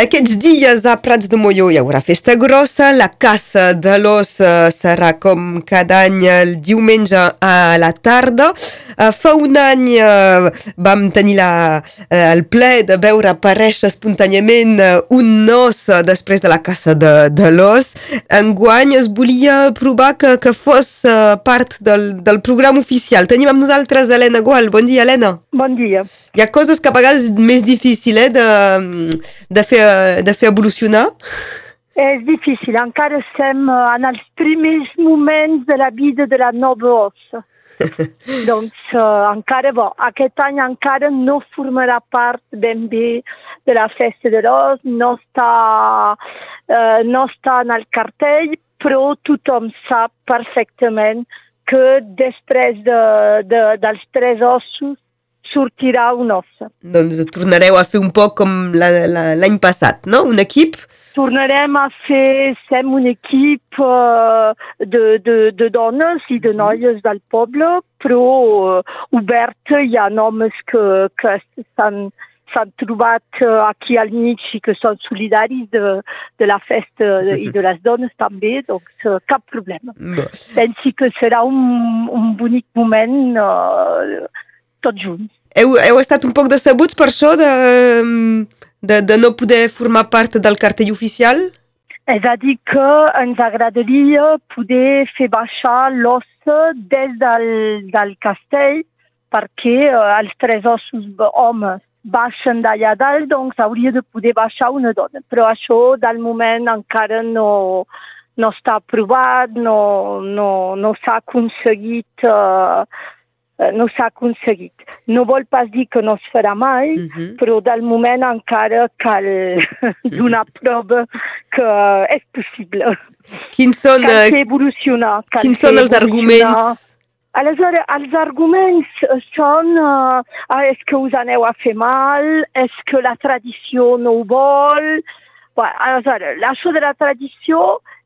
Aquests dies a Prats de Molló hi haurà festa grossa, la caça de l'os eh, serà com cada any el diumenge a la tarda. Eh, fa un any eh, vam tenir la, eh, el ple de veure aparèixer espontàniament eh, un os eh, després de la caça de, de l'os. Enguany es volia provar que, que fos eh, part del, del programa oficial. Tenim amb nosaltres Helena Gual. Bon dia, Helena. Bon dia. Hi ha coses que a vegades és més difícil eh, de, de, fer, de fer evolucionar? És difícil, encara estem eh, en els primers moments de la vida de la nova os. doncs uh, encara, bo, aquest any encara no formarà part ben bé de la festa de l'os, no està, uh, no està en el cartell, però tothom sap perfectament que després de, de, dels tres ossos sortirà un os. Doncs tornareu a fer un poc com l'any passat, no? Un equip? Tornarem a fer, sem un equip uh, de, de, de dones i de noies del poble, però uh, obert, hi ha homes que, que s'han trobat uh, aquí al mig i que són solidaris de, de la festa de, i de les dones també, doncs cap problema. Pensi que serà un, un bonic moment uh, tots junts. Heu, heu estat un poc decebuts per això de, de, de no poder formar part del cartell oficial? És a dir que ens agradaria poder fer baixar l'os des del, del castell perquè eh, els tres ossos homes baixen d'allà dalt, doncs hauria de poder baixar una dona. Però això, del moment, encara no, no està aprovat, no, no, no s'ha aconseguit Eh, no s'ha aconseguit. No vol pas dir que no es farà mai, uh -huh. però del moment encara cal donar prova que és possible. Quins són, cal fer evolucionar. Cal quins són els arguments? Aleshores, els arguments són uh, ah, és que us aneu a fer mal, és que la tradició no ho vol... Bueno, aleshores, això de la tradició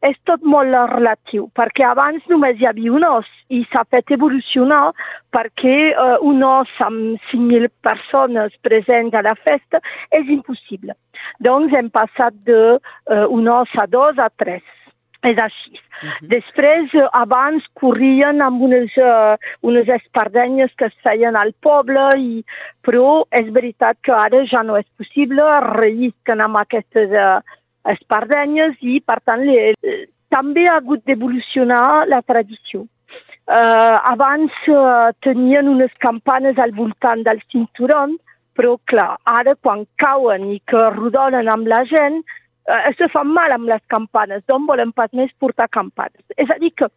és tot molt relatiu, perquè abans només hi havia un os i s'ha fet evolucionar perquè uh, un os amb 5.000 persones presents a la festa és impossible. Doncs hem passat de uh, un os a dos a tres. És així. Uh -huh. Després, uh, abans corrien amb unes, uh, unes espardenyes que es feien al poble, i, però és veritat que ara ja no és possible, rellisquen amb aquestes uh, espardenyes i, per tant, le, també ha hagut d'evolucionar la tradició. Uh, abans uh, tenien unes campanes al voltant del cinturon, però clar, ara quan cauen i que rodonen amb la gent, uh, se fan mal amb les campanes, doncs volen pas més portar campanes. És a dir que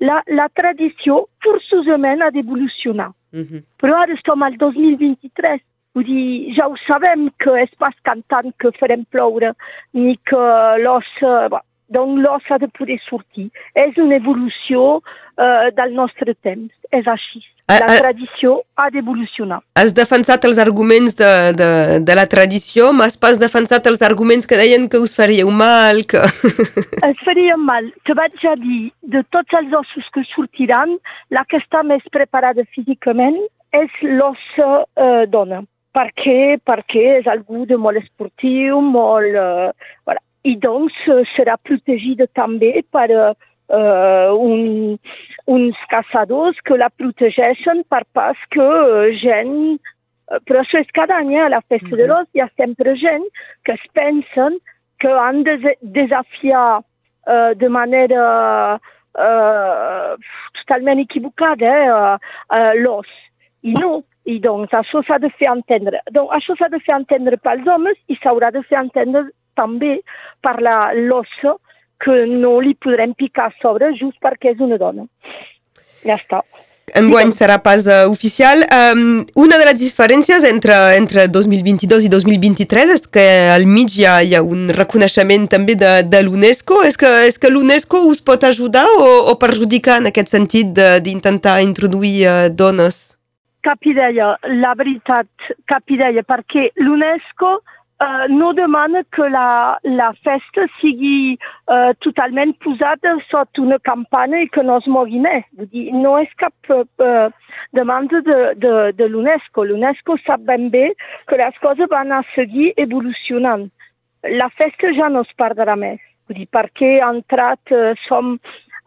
la, la tradició forçosament ha d'evolucionar. Mhm. -huh. Però ara som al 2023, Vull dir, ja ho sabem que és pas cantant que farem ploure, ni que l'os... Uh, doncs l'os ha de poder sortir. És una evolució uh, del nostre temps, és així. La a, a, tradició ha d'evolucionar. Has defensat els arguments de, de, de la tradició, m'has pas defensat els arguments que deien que us faríeu mal, que... Es faria mal. Te vaig a dir, de tots els ossos que sortiran, la que està més preparada físicament és l'os uh, dona perquè, perquè és algú de molt esportiu, molt... Uh, voilà. I doncs uh, serà protegida també per uh, un, uns caçadors que la protegeixen per pas que uh, gent... Uh, però això és cada any, eh? a la festa mm -hmm. de l'os hi ha sempre gent que es pensen que han de desafiar uh, de manera uh, totalment equivocada eh? uh, l'os. I no, i doncs això s'ha de fer entendre. Donc això s'ha de fer entendre pels homes i s'haurà de fer entendre també per l'ossa que no li podrem picar a sobre just perquè és una dona. Ja està. Enguany serà pas uh, oficial. Um, una de les diferències entre, entre 2022 i 2023 és que al mig hi ha, hi ha un reconeixement també de, de l'UNESCO. És que, és que l'UNESCO us pot ajudar o, o perjudicar en aquest sentit d'intentar introduir uh, dones? cap idea, la veritat, cap idea, perquè l'UNESCO uh, no demana que la, la festa sigui uh, totalment posada sota una campana i que no es mogui més. Vull dir, no és uh, demanda de, l'UNESCO. L'UNESCO sap ben bé que les coses van la festa ja no es eh,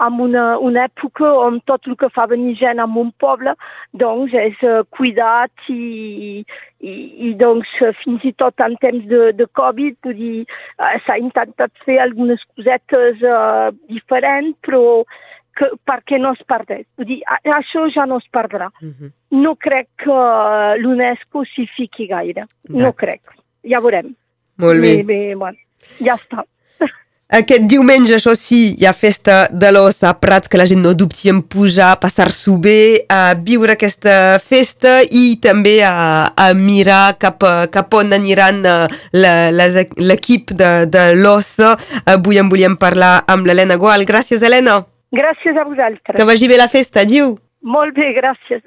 en una, una època on tot el que fa venir gent en un poble doncs és eh, cuidat i, i, i doncs eh, fins i tot en temps de, de Covid eh, s'ha intentat fer algunes cosetes eh, diferents però que, perquè no es perdés. Vull dir, això ja no es perdrà. Mhm. No crec que l'UNESCO s'hi fiqui gaire. No crec. Ja veurem. Molt bé. Bé, bé, bueno, ja està. Aquest diumenge, això sí, hi ha festa de l'os a Prats, que la gent no dubti en pujar, passar-s'ho bé, a viure aquesta festa i també a, a mirar cap, a- cap on aniran eh, la- les- l'equip de, de l'os. Avui en volíem parlar amb l'Helena Gual. Gràcies, Helena. Gràcies a vosaltres. Que vagi bé la festa. Adiu. Molt bé, gràcies.